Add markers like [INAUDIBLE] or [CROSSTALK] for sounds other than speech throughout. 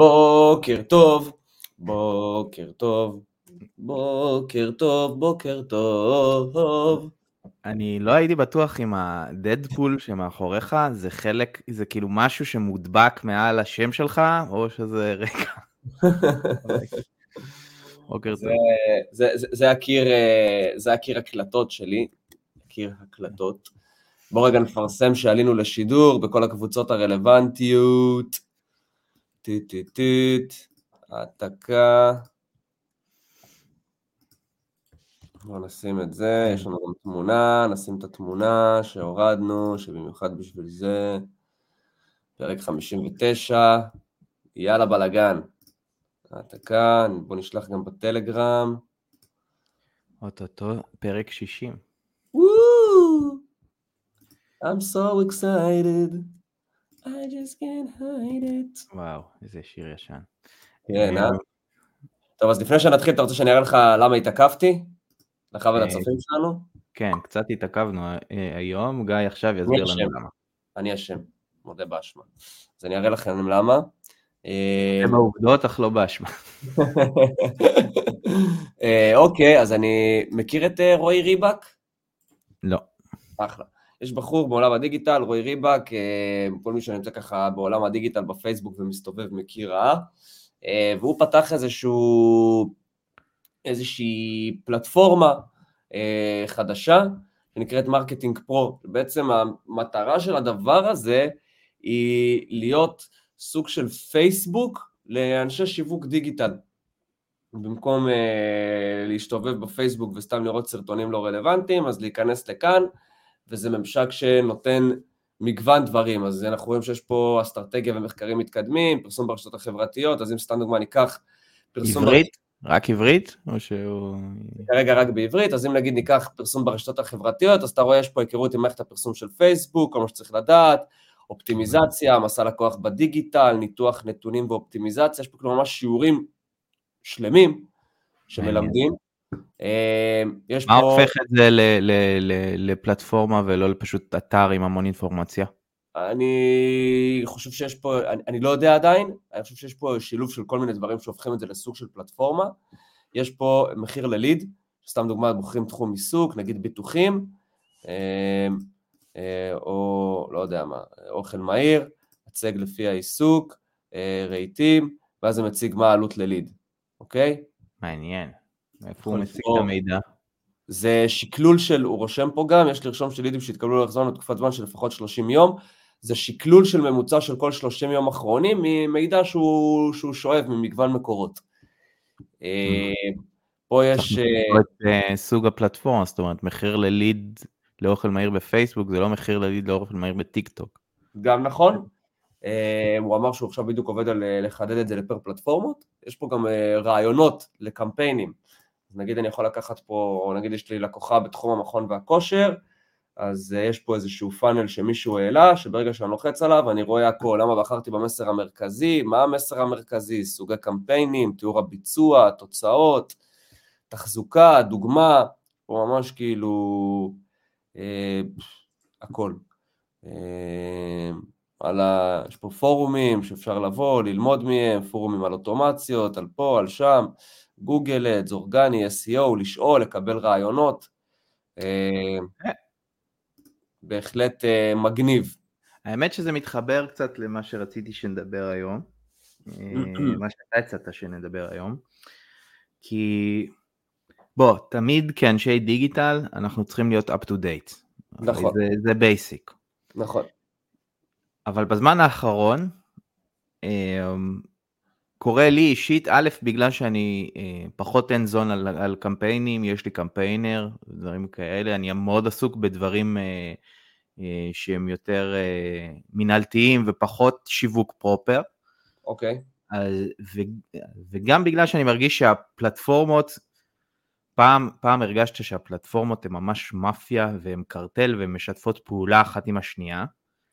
בוקר טוב, בוקר טוב, בוקר טוב, בוקר טוב. אני לא הייתי בטוח אם הדדפול שמאחוריך זה חלק, זה כאילו משהו שמודבק מעל השם שלך, או שזה רקע. בוקר טוב. זה, הקיר, אה, זה הקיר הקלטות שלי, קיר הקלטות. בואו רגע נפרסם שעלינו לשידור בכל הקבוצות הרלוונטיות. טיט טיט טיט, העתקה. בואו נשים את זה, יש לנו גם תמונה, נשים את התמונה שהורדנו, שבמיוחד בשביל זה. פרק 59, יאללה בלאגן. העתקה, בואו נשלח גם בטלגרם. אוטוטו, פרק 60. I'm so excited, I just can't hide it. וואו, איזה שיר ישן. כן, אה? טוב, אז לפני שנתחיל, אתה רוצה שאני אראה לך למה התעכבתי? לך ולצופים שלנו? כן, קצת התעכבנו אה, היום, גיא עכשיו יסביר לנו למה. אני אשם, מודה באשמה. אז אני אראה לכם למה. אה, הם העובדות, אך לא באשמה. [LAUGHS] אוקיי, אז אני מכיר את רועי ריבק? לא. אחלה. יש בחור בעולם הדיגיטל, רועי ריבק, אה, כל מי שנמצא ככה בעולם הדיגיטל בפייסבוק ומסתובב מכיר את רועי, אה, והוא פתח איזשהו, איזושהי פלטפורמה אה, חדשה, שנקראת Marketing Pro. בעצם המטרה של הדבר הזה היא להיות סוג של פייסבוק לאנשי שיווק דיגיטל. במקום אה, להסתובב בפייסבוק וסתם לראות סרטונים לא רלוונטיים, אז להיכנס לכאן, וזה ממשק שנותן מגוון דברים, אז אנחנו רואים שיש פה אסטרטגיה ומחקרים מתקדמים, פרסום ברשתות החברתיות, אז אם סתם דוגמה ניקח פרסום... עברית? בר... רק עברית? או שהוא... כרגע רק בעברית, אז אם נגיד ניקח פרסום ברשתות החברתיות, אז אתה רואה יש פה היכרות עם מערכת הפרסום של פייסבוק, כל מה שצריך לדעת, אופטימיזציה, מסע לקוח בדיגיטל, ניתוח נתונים ואופטימיזציה, יש פה כלומר ממש שיעורים שלמים שמלמדים. אה, יש מה פה... הופך את זה לפלטפורמה ולא פשוט אתר עם המון אינפורמציה? אני חושב שיש פה, אני, אני לא יודע עדיין, אני חושב שיש פה שילוב של כל מיני דברים שהופכים את זה לסוג של פלטפורמה. יש פה מחיר לליד, סתם דוגמא, בוחרים תחום עיסוק, נגיד ביטוחים, אה, אה, או לא יודע מה, אוכל מהיר, הצג לפי העיסוק, רהיטים, ואז זה מציג מה העלות לליד, אוקיי? מעניין. מאיפה הוא משיג את המידע? זה שקלול של, הוא רושם פה גם, יש לרשום של לידים שהתקבלו לאורך זמן לתקופת זמן של לפחות 30 יום, זה שקלול של ממוצע של כל 30 יום אחרונים ממידע שהוא, שהוא שואב ממגוון מקורות. אה, פה יש... אה, את אה, סוג הפלטפורמה, זאת אומרת, מחיר לליד לאוכל מהיר בפייסבוק זה לא מחיר לליד לאוכל מהיר בטיק טוק. גם נכון. הוא אמר שהוא עכשיו בדיוק עובד על לחדד את זה לפר פלטפורמות. יש פה גם רעיונות לקמפיינים. אז נגיד אני יכול לקחת פה, או נגיד יש לי לקוחה בתחום המכון והכושר, אז יש פה איזשהו פאנל שמישהו העלה, שברגע שאני לוחץ עליו אני רואה הכל, למה בחרתי במסר המרכזי, מה המסר המרכזי, סוגי קמפיינים, תיאור הביצוע, תוצאות, תחזוקה, דוגמה, פה ממש כאילו אה, הכל. אה, על ה... יש פה פורומים שאפשר לבוא, ללמוד מהם, פורומים על אוטומציות, על פה, על שם, גוגל אדס, אורגני, SEO, לשאול, לקבל רעיונות. אה, בהחלט אה, מגניב. האמת שזה מתחבר קצת למה שרציתי שנדבר היום, אה, [CLEARS THROAT] מה שאתה הצעת שנדבר היום, כי בוא, תמיד כאנשי דיגיטל אנחנו צריכים להיות up to date. נכון. זה, זה basic. נכון. אבל בזמן האחרון, קורה לי אישית, א', בגלל שאני אה, פחות אין זון על, על קמפיינים, יש לי קמפיינר, דברים כאלה, אני מאוד עסוק בדברים אה, אה, שהם יותר אה, מנהלתיים ופחות שיווק פרופר. אוקיי. אז, ו, וגם בגלל שאני מרגיש שהפלטפורמות, פעם, פעם הרגשת שהפלטפורמות הן ממש מאפיה והן קרטל והן משתפות פעולה אחת עם השנייה.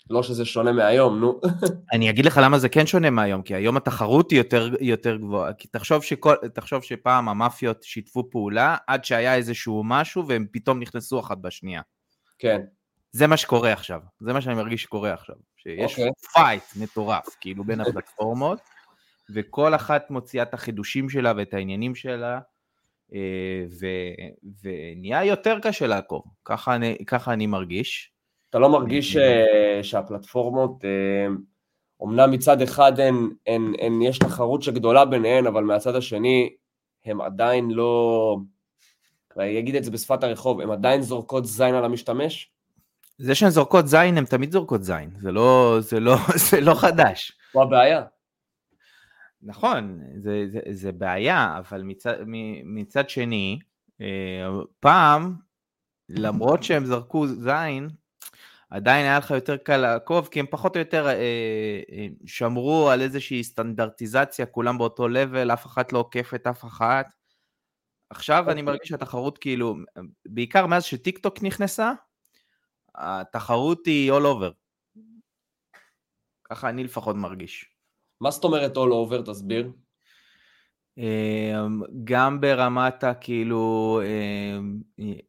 לא שזה שונה מהיום, נו. [LAUGHS] אני אגיד לך למה זה כן שונה מהיום, כי היום התחרות היא יותר, יותר גבוהה. כי תחשוב, שכל, תחשוב שפעם המאפיות שיתפו פעולה, עד שהיה איזשהו משהו, והם פתאום נכנסו אחת בשנייה. כן. זה מה שקורה עכשיו, זה מה שאני מרגיש שקורה עכשיו. שיש אוקיי. אוקיי. fight מטורף, כאילו, בין הפלטפורמות, וכל אחת מוציאה את החידושים שלה ואת העניינים שלה, ו, ונהיה יותר קשה לעקוב, ככה אני, ככה אני מרגיש. אתה לא מרגיש שהפלטפורמות, אומנם מצד אחד הן, הן, הן, יש תחרות שגדולה ביניהן, אבל מהצד השני הן עדיין לא, אני אגיד את זה בשפת הרחוב, הן עדיין זורקות זין על המשתמש? זה שהן זורקות זין, הן תמיד זורקות זין, זה לא, זה לא, [LAUGHS] זה לא חדש. הוא הבעיה. נכון, זה, זה, זה בעיה, אבל מצד, מצד שני, אה, פעם, למרות שהם זרקו זין, עדיין היה לך יותר קל לעקוב, כי הם פחות או יותר אה, אה, שמרו על איזושהי סטנדרטיזציה, כולם באותו לבל, אף אחת לא עוקפת אף אחת. עכשיו אני אוקיי. מרגיש שהתחרות כאילו, בעיקר מאז שטיק טוק נכנסה, התחרות היא all over. ככה אני לפחות מרגיש. מה זאת אומרת all over? תסביר. אמ, גם ברמת הכאילו, אמ,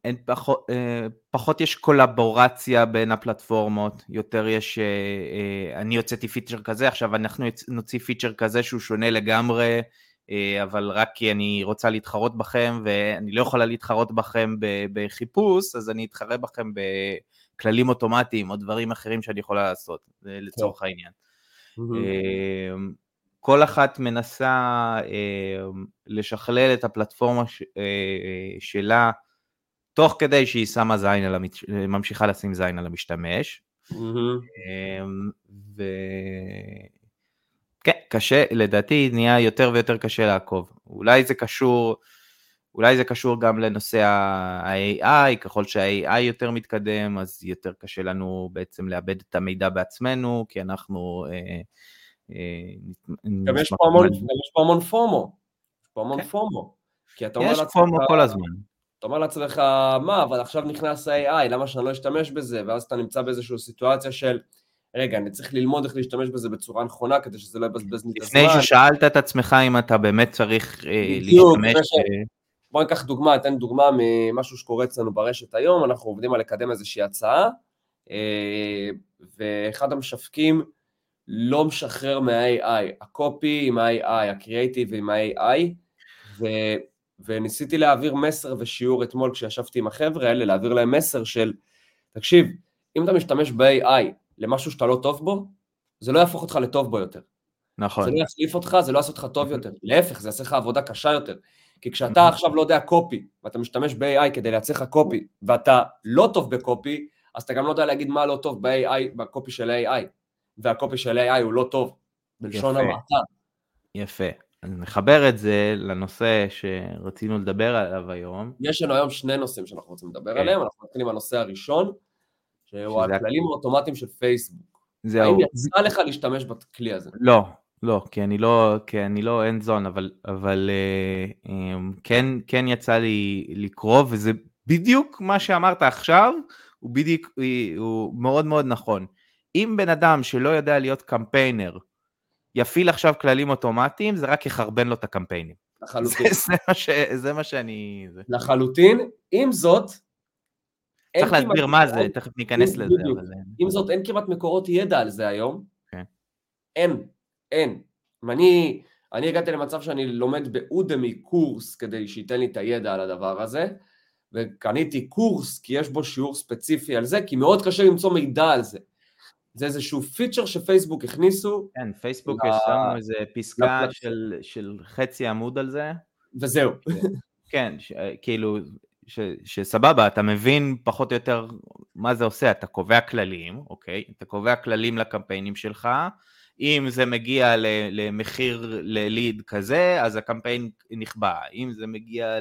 אין פחות, אה, פחות יש קולבורציה בין הפלטפורמות, יותר יש, אה, אה, אני הוצאתי פיצ'ר כזה, עכשיו אנחנו נוציא פיצ'ר כזה שהוא שונה לגמרי, אבל רק כי אני רוצה להתחרות בכם ואני לא יכולה להתחרות בכם בחיפוש, אז אני אתחרה בכם בכללים אוטומטיים או דברים אחרים שאני יכולה לעשות, לצורך העניין. Mm-hmm. כל אחת מנסה אה, לשכלל את הפלטפורמה ש, אה, שלה, תוך כדי שהיא שמה זין על המת... ממשיכה לשים זין על המשתמש. Mm-hmm. אה, ו... כן, קשה, לדעתי נהיה יותר ויותר קשה לעקוב. אולי זה קשור, אולי זה קשור גם לנושא ה-AI, ככל שה-AI יותר מתקדם, אז יותר קשה לנו בעצם לאבד את המידע בעצמנו, כי אנחנו... אה, גם יש פה המון, יש פה המון פומו, יש פה המון כן. פומו. כי אתה אומר יש פומו כל הזמן. אתה אומר לעצמך, מה, אבל עכשיו נכנס ה-AI, למה שאני לא אשתמש בזה? ואז אתה נמצא באיזושהי סיטואציה של, רגע, אני צריך ללמוד איך להשתמש בזה בצורה נכונה, כדי שזה לא יבזבז לי את הזמן. לפני ששאלת את עצמך אם אתה באמת צריך אה, להשתמש... אה, בוא ניקח דוגמה, אתן דוגמה ממשהו שקורה אצלנו ברשת היום, אנחנו עובדים על לקדם איזושהי הצעה, אה, ואחד המשווקים, לא משחרר מה-AI, הקופי עם ה-AI, הקריאייטיב עם ה-AI, ו, וניסיתי להעביר מסר ושיעור אתמול כשישבתי עם החבר'ה האלה, להעביר להם מסר של, תקשיב, אם אתה משתמש ב-AI למשהו שאתה לא טוב בו, זה לא יהפוך אותך לטוב בו יותר. נכון. זה לא יחליף אותך, זה לא יעשה אותך טוב יותר. [LAUGHS] להפך, זה יעשה לך עבודה קשה יותר. כי כשאתה עכשיו לא יודע קופי, ואתה משתמש ב-AI כדי לייצר לך קופי, ואתה לא טוב בקופי, אז אתה גם לא יודע להגיד מה לא טוב ב-AI, בקופי של AI. והקופי של AI הוא לא טוב, בלשון המעטה. יפה. אני מחבר את זה לנושא שרצינו לדבר עליו היום. יש לנו היום שני נושאים שאנחנו רוצים לדבר כן. עליהם, אנחנו נתחיל עם הנושא הראשון, שהוא הכללים האוטומטיים של פייסבוק. זהו. האם יצא לך להשתמש בכלי הזה? לא, לא, כי אני לא, כי אני לא אין זון, אבל, אבל אה, אה, כן, כן יצא לי לקרוא, וזה בדיוק מה שאמרת עכשיו, הוא בדיוק, הוא מאוד מאוד נכון. אם בן אדם שלא יודע להיות קמפיינר יפעיל עכשיו כללים אוטומטיים, זה רק יחרבן לו את הקמפיינים. לחלוטין. זה, זה, מה, ש, זה מה שאני... זה. לחלוטין. עם זאת, צריך להסביר מה זה, תכף ניכנס לזה. אבל... עם זאת, אין כמעט מקורות ידע על זה היום. כן. אין, אין. אני, אני הגעתי למצב שאני לומד באודמי קורס כדי שייתן לי את הידע על הדבר הזה, וקניתי קורס כי יש בו שיעור ספציפי על זה, כי מאוד קשה למצוא מידע על זה. זה איזשהו פיצ'ר שפייסבוק הכניסו. כן, פייסבוק יש לנו איזה פסקה של, של חצי עמוד על זה. וזהו. כן, ש, כאילו, ש, שסבבה, אתה מבין פחות או יותר מה זה עושה, אתה קובע כללים, אוקיי? אתה קובע כללים לקמפיינים שלך, אם זה מגיע למחיר לליד כזה, אז הקמפיין נכבה, אם זה מגיע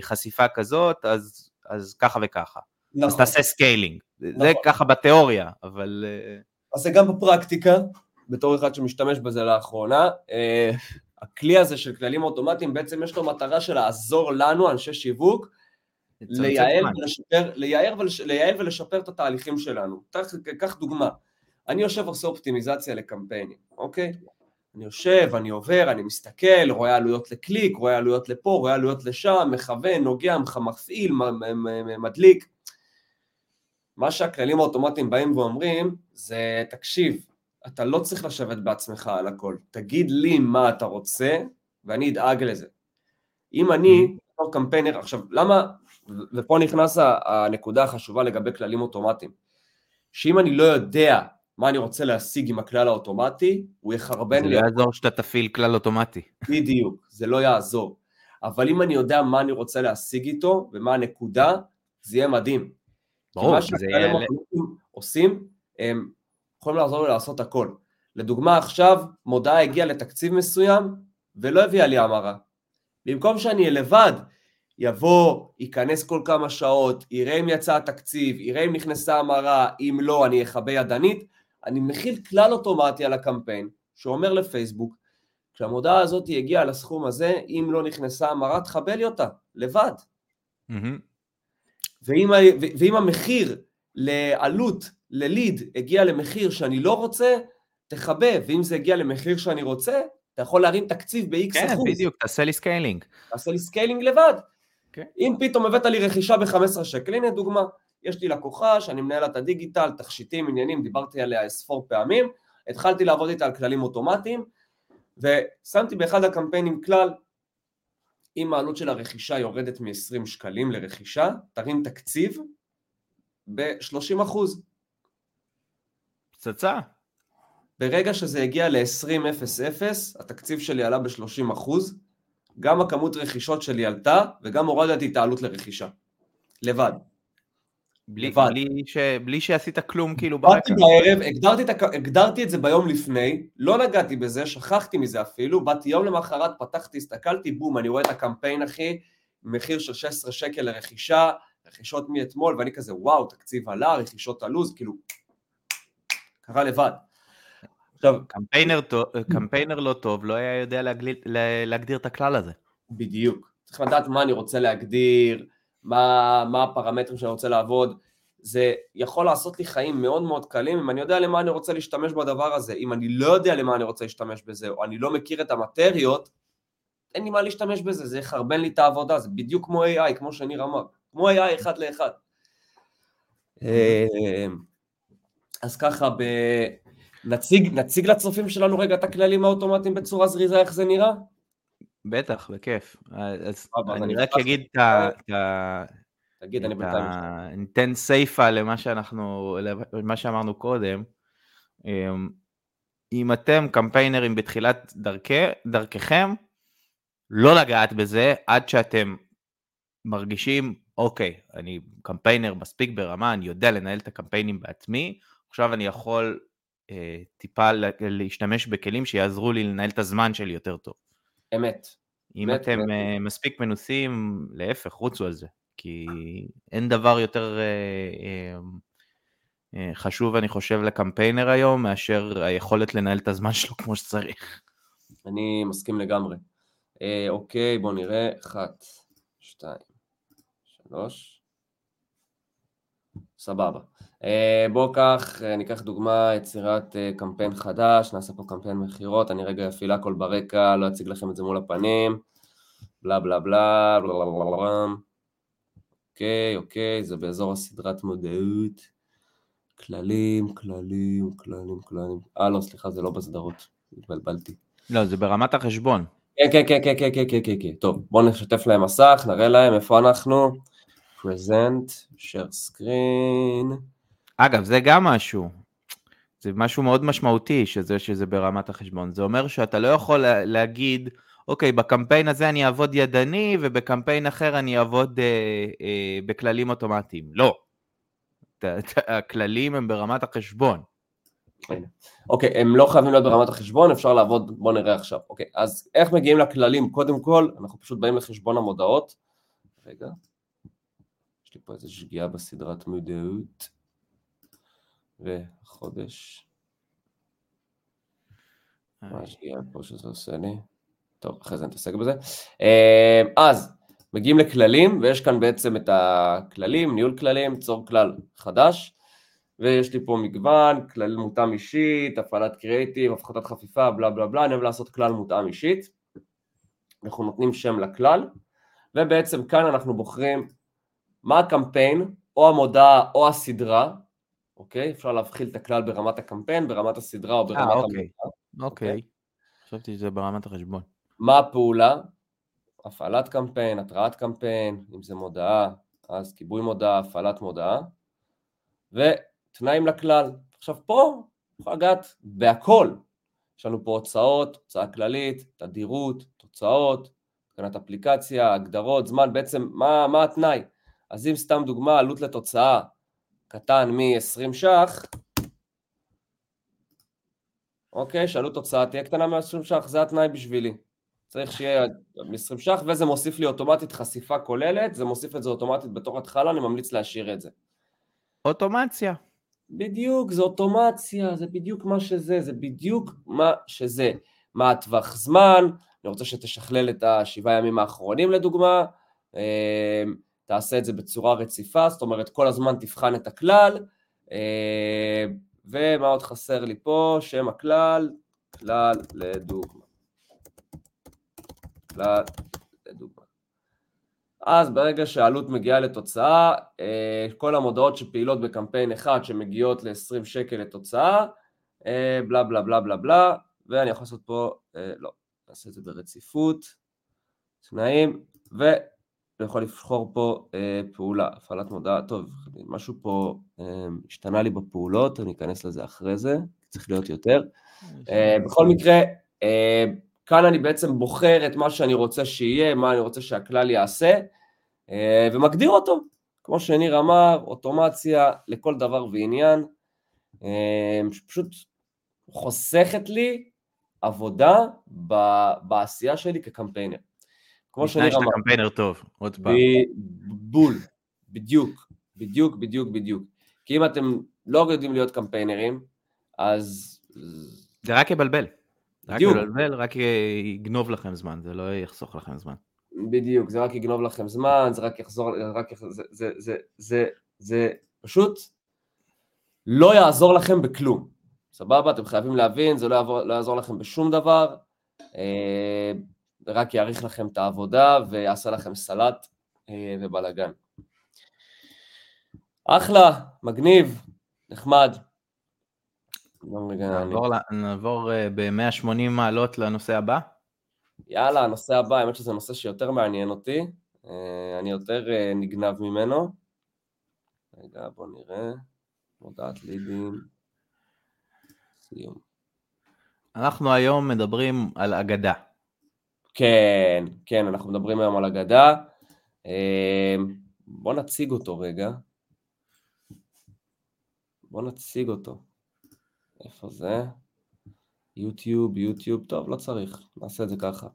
לחשיפה אה, אה, כזאת, אז, אז ככה וככה. נכון. אז תעשה scaling. נכון. זה ככה בתיאוריה, אבל... אה, אז זה גם בפרקטיקה, בתור אחד שמשתמש בזה לאחרונה. אה, הכלי הזה של כללים אוטומטיים, בעצם יש לו מטרה של לעזור לנו, אנשי שיווק, לייעל ולשפר, לייעל, ולש, לייעל ולשפר את התהליכים שלנו. קח דוגמה, אני יושב ועושה אופטימיזציה לקמפיינים, אוקיי? אני יושב, אני עובר, אני מסתכל, רואה עלויות לקליק, רואה עלויות לפה, רואה עלויות לשם, מכוון, נוגע, מפעיל, מדליק. מה שהכללים האוטומטיים באים ואומרים זה, תקשיב, אתה לא צריך לשבת בעצמך על הכל. תגיד לי מה אתה רוצה, ואני אדאג לזה. אם אני, mm-hmm. בתור קמפיינר, עכשיו, למה, ופה נכנס הנקודה החשובה לגבי כללים אוטומטיים, שאם אני לא יודע מה אני רוצה להשיג עם הכלל האוטומטי, הוא יחרבן לי. זה לא יעזור שאתה תפעיל כלל אוטומטי. בדיוק, זה לא יעזור. אבל אם אני יודע מה אני רוצה להשיג איתו, ומה הנקודה, זה יהיה מדהים. ברור, זה יהיה... מה שהכללים עושים, הם יכולים לעזור לי לעשות הכל. לדוגמה עכשיו, מודעה הגיעה לתקציב מסוים, ולא הביאה לי המרה. במקום שאני לבד, יבוא, ייכנס כל כמה שעות, יראה אם יצא התקציב, יראה אם נכנסה המרה, אם לא, אני אכבה ידנית, אני מכיל כלל אוטומטי על הקמפיין, שאומר לפייסבוק, כשהמודעה הזאת הגיעה לסכום הזה, אם לא נכנסה המרה, תכבה לי אותה, לבד. Mm-hmm. ואם, ואם המחיר לעלות, לליד, הגיע למחיר שאני לא רוצה, תכבה, ואם זה הגיע למחיר שאני רוצה, אתה יכול להרים תקציב ב-X כן, אחוז. כן, בדיוק, תעשה לי scaling. תעשה לי scaling לבד. אוקיי. כן. אם פתאום הבאת לי רכישה ב-15 שקל, הנה דוגמה, יש לי לקוחה שאני מנהל את הדיגיטל, תכשיטים, עניינים, דיברתי עליה ספור פעמים, התחלתי לעבוד איתה על כללים אוטומטיים, ושמתי באחד הקמפיינים כלל, אם העלות של הרכישה יורדת מ-20 שקלים לרכישה, תרים תקציב ב-30 אחוז. פצצה. ברגע שזה הגיע ל-20.00, התקציב שלי עלה ב-30 אחוז, גם הכמות רכישות שלי עלתה, וגם הורדתי את העלות לרכישה. לבד. בלי, בלי, ש, בלי שעשית כלום כאילו ברקע. באתי בערב, הגדרתי את, הגדרתי את זה ביום לפני, לא נגעתי בזה, שכחתי מזה אפילו, באתי יום למחרת, פתחתי, הסתכלתי, בום, אני רואה את הקמפיין אחי, מחיר של 16 שקל לרכישה, רכישות מאתמול, ואני כזה, וואו, תקציב עלה, רכישות עלוז, כאילו, קרה לבד. עכשיו, קמפיינר, טוב, קמפיינר לא טוב לא היה יודע להגליל, להגדיר את הכלל הזה. בדיוק. צריך לדעת מה אני רוצה להגדיר, מה, מה הפרמטרים שאני רוצה לעבוד. זה יכול לעשות לי חיים מאוד מאוד קלים אם אני יודע למה אני רוצה להשתמש בדבר הזה. אם אני לא יודע למה אני רוצה להשתמש בזה, או אני לא מכיר את המטריות, אין לי מה להשתמש בזה, זה יחרבן לי את העבודה, זה בדיוק כמו AI, כמו שניר אמר, כמו AI אחד לאחד. אה, אז ככה, ב... נציג, נציג לצופים שלנו רגע את הכללים האוטומטיים בצורה זריזה, איך זה נראה? בטח, בכיף. אז אני רק אגיד את ה... תגיד, אני בינתיים... ניתן סייפה למה שאנחנו, למה שאמרנו קודם. אמ, אם אתם קמפיינרים בתחילת דרכי, דרככם, לא לגעת בזה עד שאתם מרגישים, אוקיי, אני קמפיינר מספיק ברמה, אני יודע לנהל את הקמפיינים בעצמי, עכשיו אני יכול אה, טיפה להשתמש בכלים שיעזרו לי לנהל את הזמן שלי יותר טוב. אמת. אם אמת, אתם אמת. מספיק מנוסים, להפך, רוצו על זה. כי אין דבר יותר אה, אה, חשוב, אני חושב, לקמפיינר היום, מאשר היכולת לנהל את הזמן שלו כמו שצריך. אני מסכים לגמרי. אוקיי, בואו נראה. אחת, שתיים, שלוש. סבבה. אה, בואו קח, אה, ניקח דוגמה, יצירת אה, קמפיין חדש, נעשה פה קמפיין מכירות, אני רגע אפעיל הכל ברקע, לא אציג לכם את זה מול הפנים, בלה בלה בלה, בלה בלה בלה בלה, אוקיי, אוקיי, זה באזור הסדרת מודעות, כללים, כללים, כללים, כללים, אה לא, סליחה, זה לא בסדרות, התבלבלתי. לא, זה ברמת החשבון. כן, כן, כן, כן, כן, כן, כן, כן, כן, טוב, בואו נשתף להם מסך, נראה להם איפה אנחנו. present, share screen. אגב, זה גם משהו. זה משהו מאוד משמעותי שזה שזה ברמת החשבון. זה אומר שאתה לא יכול להגיד, אוקיי, בקמפיין הזה אני אעבוד ידני ובקמפיין אחר אני אעבוד אה, אה, בכללים אוטומטיים. לא. הכללים הם ברמת החשבון. אוקיי, הם לא חייבים להיות ברמת החשבון, אפשר לעבוד, בוא נראה עכשיו. אוקיי, אז איך מגיעים לכללים? קודם כל, אנחנו פשוט באים לחשבון המודעות. רגע. לי פה איזה שגיאה בסדרת מודעות. וחודש. מה השגיאה פה שזה עושה לי? טוב, אחרי זה נתעסק בזה. אה, אז, מגיעים לכללים, ויש כאן בעצם את הכללים, ניהול כללים, צור כלל חדש, ויש לי פה מגוון, כלל מותאם אישית, הפעלת קריאיטיב, הפחתת חפיפה, בלה בלה בלה, אני אוהב לעשות כלל מותאם אישית. אנחנו נותנים שם לכלל, ובעצם כאן אנחנו בוחרים מה הקמפיין, או המודעה, או הסדרה, אוקיי? אפשר להבחיל את הכלל ברמת הקמפיין, ברמת הסדרה או ברמת אה, אוקיי. המוצר. אוקיי. חשבתי שזה ברמת החשבון. מה הפעולה? הפעלת קמפיין, התראת קמפיין, אם זה מודעה, אז כיבוי מודעה, הפעלת מודעה, ותנאים לכלל. עכשיו פה יכול לגעת בהכל. יש לנו פה הוצאות, הוצאה כללית, תדירות, תוצאות, תקנת אפליקציה, הגדרות, זמן, בעצם מה, מה התנאי? אז אם סתם דוגמה, עלות לתוצאה קטן מ-20 ש"ח, אוקיי, שעלות תוצאה תהיה קטנה מ-20 ש"ח, זה התנאי בשבילי. צריך שיהיה 20 ש"ח, וזה מוסיף לי אוטומטית חשיפה כוללת, זה מוסיף את זה אוטומטית בתור התחלה, אני ממליץ להשאיר את זה. אוטומציה. בדיוק, זה אוטומציה, זה בדיוק מה שזה, זה בדיוק מה שזה. מה הטווח זמן, אני רוצה שתשכלל את השבעה ימים האחרונים לדוגמה, אמ, תעשה את זה בצורה רציפה, זאת אומרת כל הזמן תבחן את הכלל, אמ, ומה עוד חסר לי פה? שם הכלל, כלל לדוגמה. כלל לדוגמה. אז ברגע שהעלות מגיעה לתוצאה, אה, כל המודעות שפעילות בקמפיין אחד שמגיעות ל-20 שקל לתוצאה, אה, בלה בלה בלה בלה בלה, ואני יכול לעשות פה, אה, לא, נעשה את זה ברציפות, תנאים, ואני יכול לבחור פה פעולה, הפעלת מודעה, טוב, משהו פה השתנה לי בפעולות, אני אכנס לזה אחרי זה, צריך להיות יותר. בכל מקרה, כאן אני בעצם בוחר את מה שאני רוצה שיהיה, מה אני רוצה שהכלל יעשה, אה, ומגדיר אותו, כמו שניר אמר, אוטומציה לכל דבר ועניין, אה, שפשוט חוסכת לי עבודה בעשייה שלי כקמפיינר. כמו שניר אמר. בתנאי קמפיינר טוב, עוד פעם. בול, בדיוק, בדיוק, בדיוק, בדיוק. כי אם אתם לא יודעים להיות קמפיינרים, אז... זה רק יבלבל. בדיוק. רק יבלבל, רק יגנוב לכם זמן, זה לא יחסוך לכם זמן. בדיוק, זה רק יגנוב לכם זמן, זה רק יחזור, רק יחזור, זה, זה, זה, זה, זה פשוט לא יעזור לכם בכלום, סבבה? אתם חייבים להבין, זה לא, יעבור, לא יעזור לכם בשום דבר, אה, רק יאריך לכם את העבודה ויעשה לכם סלט אה, ובלאגן. אחלה, מגניב, נחמד. נעבור, נעבור אה, ב-180 מעלות לנושא הבא. יאללה, הנושא הבא, האמת שזה נושא שיותר מעניין אותי, אה, אני יותר נגנב ממנו. רגע, בוא נראה. מודעת לידים. סיום. אנחנו היום מדברים על אגדה. כן, כן, אנחנו מדברים היום על אגדה. אה, בוא נציג אותו רגע. בוא נציג אותו. איפה זה? יוטיוב, יוטיוב, טוב, לא צריך, נעשה את זה ככה.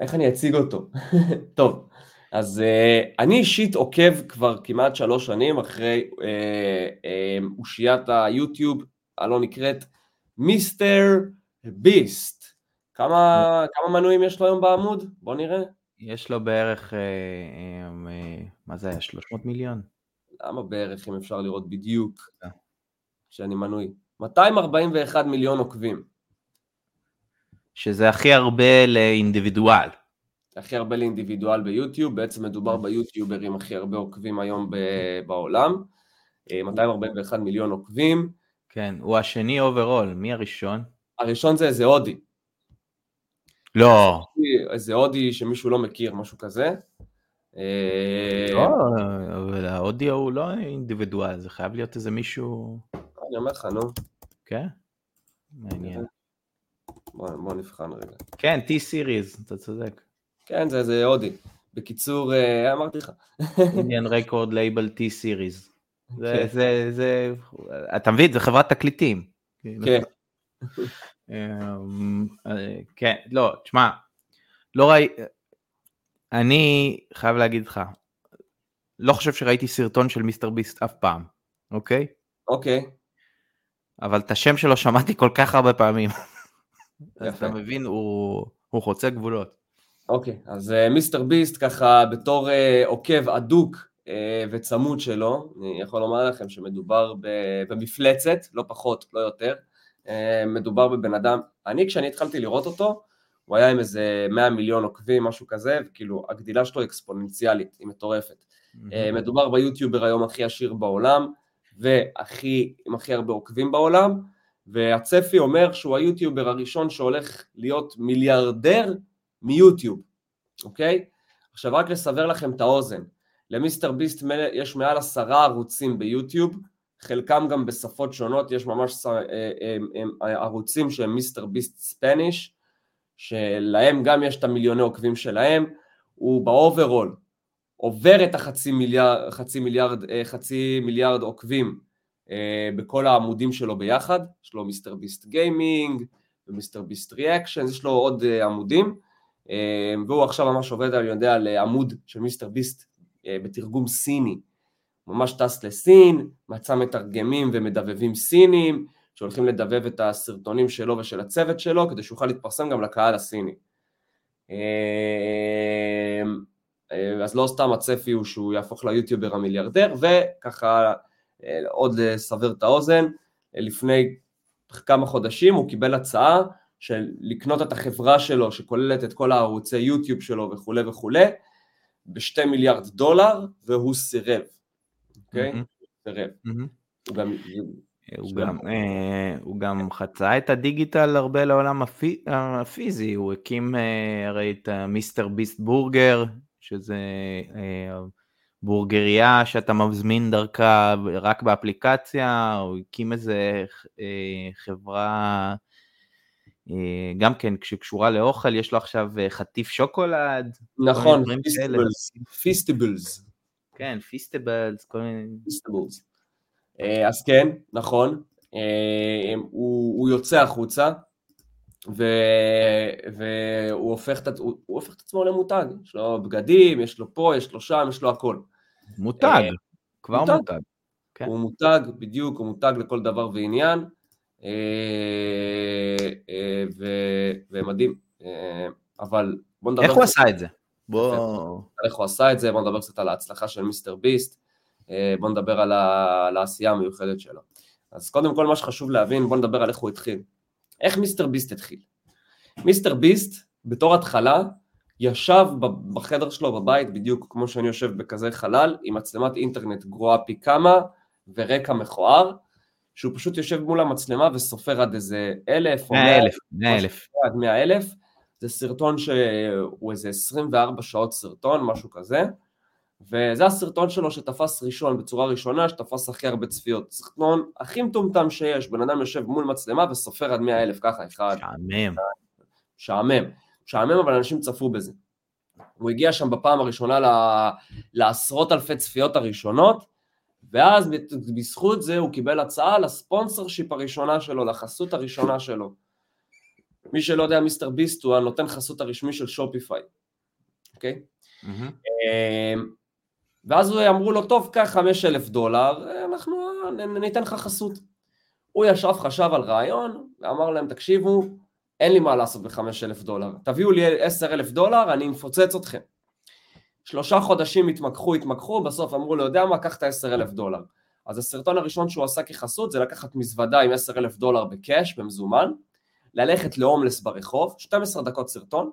איך אני אציג אותו? [LAUGHS] טוב, אז uh, אני אישית עוקב כבר כמעט שלוש שנים אחרי uh, uh, אושיית היוטיוב הלא נקראת מיסטר ביסט. כמה, כמה מנויים יש לו היום בעמוד? בוא נראה. יש לו בערך, אה, אה, מה זה היה, 300 מיליון? למה בערך, אם אפשר לראות בדיוק, שאני מנוי? 241 מיליון עוקבים. שזה הכי הרבה לאינדיבידואל. הכי הרבה לאינדיבידואל ביוטיוב, בעצם מדובר ביוטיוברים הכי הרבה עוקבים היום בעולם. 241 אה, מיליון עוקבים. כן, הוא השני overall, מי הראשון? הראשון זה איזה הודי. לא. איזה הודי שמישהו לא מכיר, משהו כזה. אה, לא, אבל ההודי הוא לא אינדיבידואל, זה חייב להיות איזה מישהו... אני אומר לך, נו. כן? מעניין. בוא, נבחן רגע. כן, T-Series, אתה צודק. כן, זה, זה הודי. בקיצור, אה, אמרתי לך. עניין רקורד לייבל T-Series. זה, כן. זה, זה, אתה מבין, זה חברת תקליטים. כן. אמ, אה, כן, לא, תשמע, לא ראי... אני חייב להגיד לך, לא חושב שראיתי סרטון של מיסטר ביסט אף פעם, אוקיי? אוקיי. אבל את השם שלו שמעתי כל כך הרבה פעמים. אז אתה מבין, הוא, הוא חוצה גבולות. אוקיי, אז uh, מיסטר ביסט ככה בתור uh, עוקב אדוק uh, וצמוד שלו, אני יכול לומר לכם שמדובר במפלצת, לא פחות, לא יותר. Uh, מדובר בבן אדם, אני כשאני התחלתי לראות אותו, הוא היה עם איזה 100 מיליון עוקבים, משהו כזה, וכאילו הגדילה שלו אקספוננציאלית, היא מטורפת. Mm-hmm. מדובר ביוטיובר היום הכי עשיר בעולם, והכי, עם הכי הרבה עוקבים בעולם, והצפי אומר שהוא היוטיובר הראשון שהולך להיות מיליארדר מיוטיוב, אוקיי? עכשיו רק לסבר לכם את האוזן, ל MrBeast יש מעל עשרה ערוצים ביוטיוב, חלקם גם בשפות שונות, יש ממש אה, אה, ערוצים שהם MrBeast Spanish, שלהם גם יש את המיליוני עוקבים שלהם, הוא ב overall עובר את החצי מיליארד, חצי מיליארד, אה, חצי מיליארד עוקבים בכל העמודים שלו ביחד, יש לו MrBeast Gaming ו MrBeast Reaction, יש לו עוד עמודים, והוא עכשיו ממש עובד, אני יודע, על עמוד של MrBeast בתרגום סיני, ממש טס לסין, מצא מתרגמים ומדבבים סינים, שהולכים לדבב את הסרטונים שלו ושל הצוות שלו, כדי שיוכל להתפרסם גם לקהל הסיני. אמ, אה, אז לא סתם הצפי הוא שהוא יהפוך ליוטיובר המיליארדר, וככה אה, עוד לסבר את האוזן, לפני כמה חודשים הוא קיבל הצעה של לקנות את החברה שלו שכוללת את כל הערוצי יוטיוב שלו וכולי וכולי, בשתי מיליארד דולר, והוא סירב. אוקיי? סירב. הוא גם... אה, הוא גם חצה את הדיגיטל הרבה לעולם הפיזי, הוא הקים אה, הרי את מיסטר ביסט בורגר, שזה אה, בורגריה שאתה מזמין דרכה רק באפליקציה, הוא הקים איזה חברה גם כן שקשורה לאוכל, יש לו עכשיו חטיף שוקולד. נכון, פיסטיבלס. כן, פיסטיבלס, כל מיני... פיסטיבלס. אה, אז כן, נכון, אה, הוא, הוא יוצא החוצה, ו, והוא הופך, הוא, הוא הופך את עצמו למותג, יש לו בגדים, יש לו פה, יש לו שם, יש לו הכל. מותג, אה, כבר מותג. מותג. כן. הוא מותג, בדיוק, הוא מותג לכל דבר ועניין, ומדהים, אבל בוא נדבר... איך הוא עשה את זה? בוא... איך הוא עשה את זה, בוא נדבר קצת על ההצלחה של מיסטר ביסט, אה, בוא נדבר על, ה... על העשייה המיוחדת שלו. אז קודם כל מה שחשוב להבין, בוא נדבר על איך הוא התחיל. איך מיסטר ביסט התחיל? מיסטר ביסט, בתור התחלה, ישב בחדר שלו בבית, בדיוק כמו שאני יושב בכזה חלל, עם מצלמת אינטרנט גרועה פי כמה, ורקע מכוער, שהוא פשוט יושב מול המצלמה וסופר עד איזה אלף, מאה אלף, מאה אלף. עד מאה אלף, זה סרטון שהוא איזה 24 שעות סרטון, משהו כזה, וזה הסרטון שלו שתפס ראשון, בצורה ראשונה, שתפס הכי הרבה צפיות. סרטון הכי מטומטם שיש, בן אדם יושב מול מצלמה וסופר עד 100 אלף, ככה, אחד. שעמם. שעמם. שעמם, אבל אנשים צפו בזה. הוא הגיע שם בפעם הראשונה לעשרות אלפי צפיות הראשונות, ואז בזכות זה הוא קיבל הצעה לספונסר שיפ הראשונה שלו, לחסות הראשונה שלו. מי שלא יודע, מיסטר ביסט הוא הנותן חסות הרשמי של שופיפיי, אוקיי? אמ, ואז אמרו לו, טוב, קח חמש אלף דולר, אנחנו ניתן לך חסות. הוא ישב, חשב על רעיון, ואמר להם, תקשיבו, אין לי מה לעשות בחמש אלף דולר, תביאו לי עשר אלף דולר, אני מפוצץ אתכם. שלושה חודשים התמקחו, התמקחו, בסוף אמרו לו, יודע מה, קח את העשר אלף דולר. אז הסרטון הראשון שהוא עשה כחסות זה לקחת מזוודה עם עשר אלף דולר בקאש, במזומן, ללכת להומלס ברחוב, 12 דקות סרטון,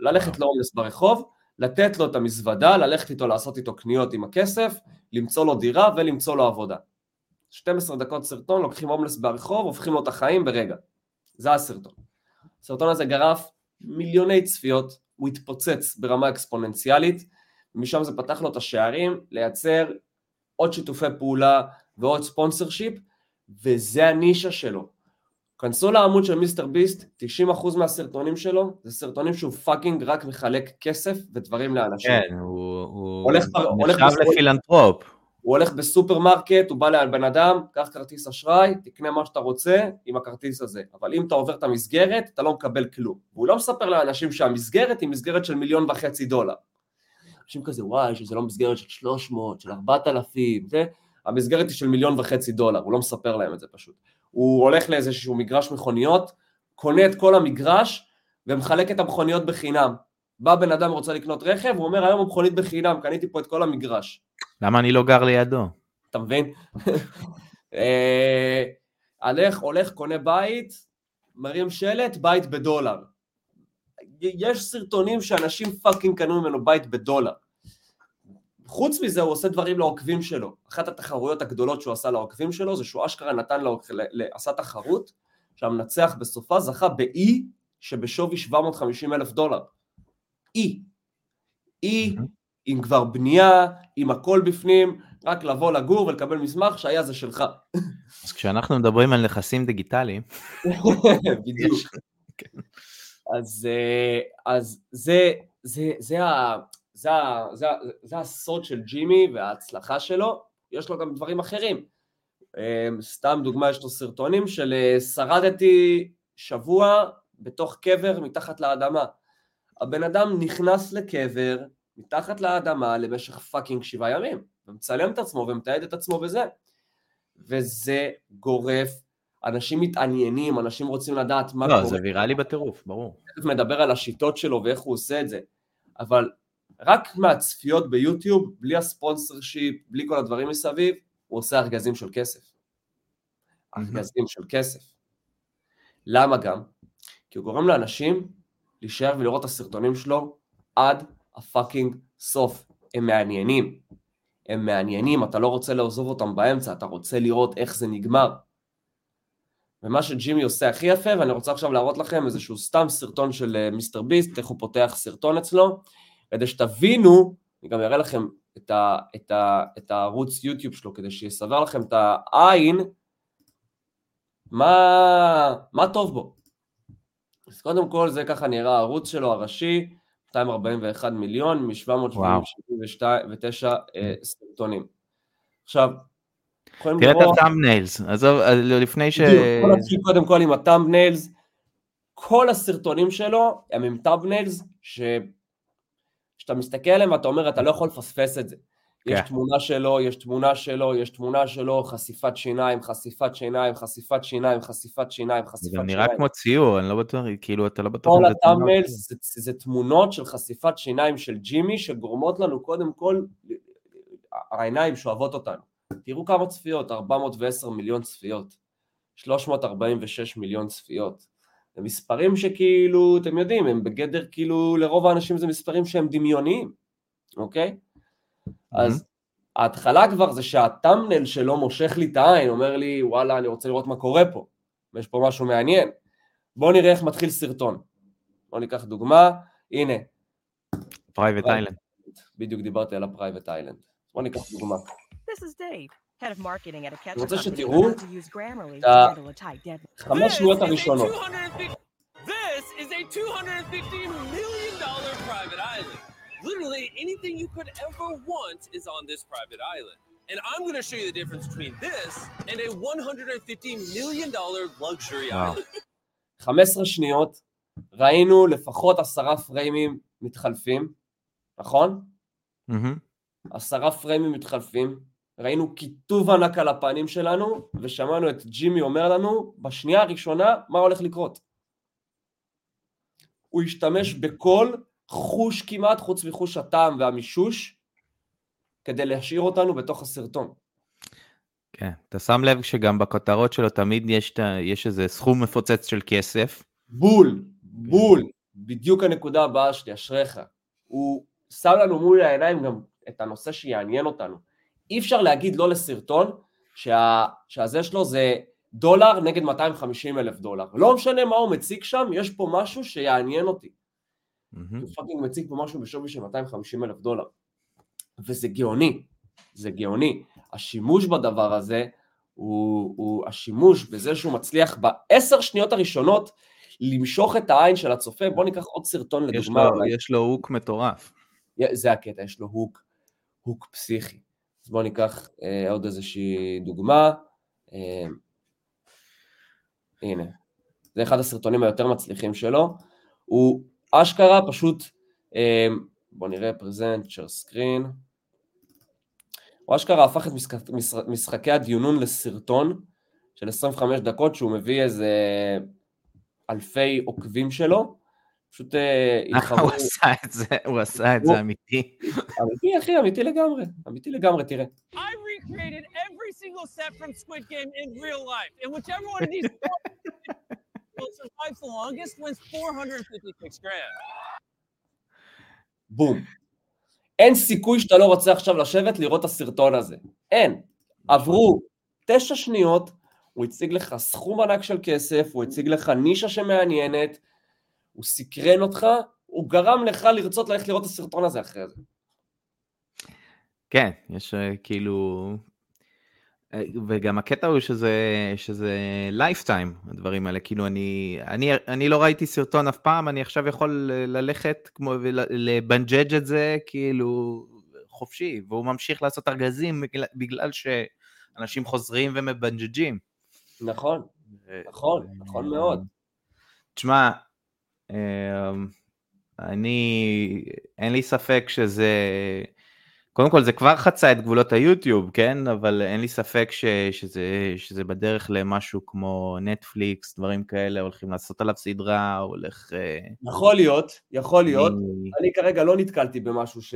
ללכת להומלס ברחוב, לתת לו את המזוודה, ללכת איתו לעשות איתו קניות עם הכסף, למצוא לו דירה ולמצוא לו עבודה. 12 דקות סרטון, לוקחים הומלס ברחוב, הופכים לו את החיים ברגע. זה הסרטון. הסרטון הזה גרף מיליוני צפיות, הוא התפוצץ ברמה אקספוננציאלית, ומשם זה פתח לו את השערים לייצר עוד שיתופי פעולה ועוד sponsorship, וזה הנישה שלו. כנסו לעמוד של MrBeast, 90% מהסרטונים שלו זה סרטונים שהוא fucking רק מחלק כסף ודברים לאנשים. כן, הוא, הוא נחשב לפילנטרופ. הוא הולך בסופרמרקט, הוא בא לבן אדם, קח כרטיס אשראי, תקנה מה שאתה רוצה עם הכרטיס הזה. אבל אם אתה עובר את המסגרת, אתה לא מקבל כלום. והוא לא מספר לאנשים שהמסגרת היא מסגרת של מיליון וחצי דולר. אנשים כזה, וואי, שזה לא מסגרת של 300, של 4,000, זה, המסגרת היא של מיליון וחצי דולר, הוא לא מספר להם את זה פשוט. הוא הולך לאיזשהו מגרש מכוניות, קונה את כל המגרש ומחלק את המכוניות בחינם. בא בן אדם רוצה לקנות רכב, הוא אומר היום המכונית בחינם, קניתי פה את כל המגרש. למה אני לא גר לידו? אתה מבין? [LAUGHS] אה, הלך, הולך, קונה בית, מרים שלט, בית בדולר. יש סרטונים שאנשים fucking קנו ממנו בית בדולר. חוץ מזה הוא עושה דברים לעוקבים שלו. אחת התחרויות הגדולות שהוא עשה לעוקבים שלו זה שהוא אשכרה נתן, לו, עשה תחרות שהמנצח בסופה זכה באי שבשווי 750 אלף דולר. אי. אי עם כבר בנייה, עם הכל בפנים, רק לבוא לגור ולקבל מסמך שהיה זה שלך. אז כשאנחנו מדברים על נכסים דיגיטליים... [LAUGHS] בדיוק. כן. אז, אה, אז זה, זה, זה, זה, זה, זה הסוד של ג'ימי וההצלחה שלו, יש לו גם דברים אחרים. אה, סתם דוגמה, יש לו סרטונים של אה, שרדתי שבוע בתוך קבר מתחת לאדמה. הבן אדם נכנס לקבר מתחת לאדמה למשך פאקינג שבעה ימים, ומצלם את עצמו ומתעד את עצמו בזה. וזה גורף, אנשים מתעניינים, אנשים רוצים לדעת מה לא, קורה. לא, זה ויראלי בטירוף, ברור. תכף מדבר על השיטות שלו ואיך הוא עושה את זה, אבל רק מהצפיות ביוטיוב, בלי ה sponsorship, בלי כל הדברים מסביב, הוא עושה ארגזים של כסף. ארגזים של כסף. למה גם? כי הוא גורם לאנשים להישאר ולראות את הסרטונים שלו עד ה fucking סוף. הם מעניינים. הם מעניינים, אתה לא רוצה לעזוב אותם באמצע, אתה רוצה לראות איך זה נגמר. ומה שג'ימי עושה הכי יפה, ואני רוצה עכשיו להראות לכם איזשהו סתם סרטון של אה, MrBeast, איך הוא פותח סרטון אצלו, כדי שתבינו, אני גם אראה לכם את, ה, את, ה, את הערוץ יוטיוב שלו, כדי שיסבר לכם את העין, מה, מה טוב בו. אז קודם כל זה ככה נראה הערוץ שלו הראשי, 241 מיליון מ-779 אה, סרטונים. עכשיו, תראה את הטאמניילס, עזוב, אה, לפני ש... בוא נתחיל קודם כל עם הטאמניילס, כל הסרטונים שלו הם עם טאמניילס שאתה מסתכל עליהם ואתה אומר אתה לא יכול לפספס את זה. יש כן. תמונה שלו, יש תמונה שלו, יש תמונה שלו, חשיפת שיניים, חשיפת שיניים, חשיפת שיניים, חשיפת שיניים, חשיפת שיניים. זה נראה כמו ציור, אני לא בטוח, כאילו, אתה לא בטוח... כל הטאמל זה, זה תמונות של חשיפת שיניים של ג'ימי, שגורמות לנו קודם כל, העיניים שואבות אותנו. תראו כמה צפיות, 410 מיליון צפיות, 346 מיליון צפיות. זה מספרים שכאילו, אתם יודעים, הם בגדר כאילו, לרוב האנשים זה מספרים שהם דמיוניים, אוקיי? אז ההתחלה כבר זה שה thumbnail שלו מושך לי את העין, אומר לי וואלה אני רוצה לראות מה קורה פה, ויש פה משהו מעניין. בואו נראה איך מתחיל סרטון. בואו ניקח דוגמה, הנה. Private island. בדיוק דיברתי על ה private island. בואו ניקח דוגמה. head of marketing at a catch. Uh, this is a 250 million dollar private island. Literally anything you could ever want is on this private island. And I'm going to show you the difference between this and a 150 million dollar luxury island. ראינו לפחות עשרה פריימים מתחלפים, נכון? Mm-hmm. עשרה פריימים מתחלפים, ראינו כיתוב ענק על הפנים שלנו, ושמענו את ג'ימי אומר לנו, בשנייה הראשונה, מה הולך לקרות. הוא השתמש בכל חוש כמעט, חוץ מחוש הטעם והמישוש, כדי להשאיר אותנו בתוך הסרטון. כן, אתה שם לב שגם בכותרות שלו תמיד יש, יש איזה סכום מפוצץ של כסף. בול, בול, בדיוק הנקודה הבאה שלי, אשריך. הוא שם לנו מול העיניים גם את הנושא שיעניין אותנו. אי אפשר להגיד לא לסרטון שה, שהזה שלו זה דולר נגד 250 אלף דולר. לא משנה מה הוא מציג שם, יש פה משהו שיעניין אותי. Mm-hmm. הוא fucking מציג פה משהו בשווי של 250 אלף דולר. וזה גאוני, זה גאוני. השימוש בדבר הזה הוא, הוא השימוש בזה שהוא מצליח בעשר שניות הראשונות למשוך את העין של הצופה. בוא ניקח עוד סרטון לדוגמה. יש לו, יש לו הוק מטורף. זה הקטע, יש לו הוק, הוק פסיכי. אז בוא ניקח אה, עוד איזושהי דוגמה. אה, הנה, זה אחד הסרטונים היותר מצליחים שלו. הוא אשכרה פשוט, אמ, בואו נראה פרזנט, share סקרין, הוא אשכרה הפך את משחק, משחקי הדיונון לסרטון של 25 דקות שהוא מביא איזה אלפי עוקבים שלו, פשוט אה, [LAUGHS] התחברו... הוא עשה את זה, הוא עשה את זה אמיתי. אמיתי אחי, אמיתי לגמרי, אמיתי לגמרי, תראה. [LAUGHS] survives the longest wins 456 grand. בום. אין סיכוי שאתה לא רוצה עכשיו לשבת לראות את הסרטון הזה. אין. עברו תשע שניות, הוא הציג לך סכום ענק של כסף, הוא הציג לך נישה שמעניינת, הוא סקרן אותך, הוא גרם לך לרצות ללכת לראות את הסרטון הזה אחרי זה. כן, יש אה, כאילו... אה, וגם הקטע הוא שזה, שזה lifetime, הדברים האלה. כאילו, אני, אני, אני לא ראיתי סרטון אף פעם, אני עכשיו יכול ללכת כמו ולבנג'ג' את זה, כאילו, חופשי, והוא ממשיך לעשות ארגזים בגלל, בגלל שאנשים חוזרים ומבנג'ג'ים. נכון, נכון, נכון מאוד. תשמע, אני, אין לי ספק שזה, קודם כל זה כבר חצה את גבולות היוטיוב, כן? אבל אין לי ספק ש, שזה, שזה בדרך למשהו כמו נטפליקס, דברים כאלה, הולכים לעשות עליו סדרה, הולך... אה, יכול להיות, יכול להיות. אני, אני כרגע לא נתקלתי במשהו ש,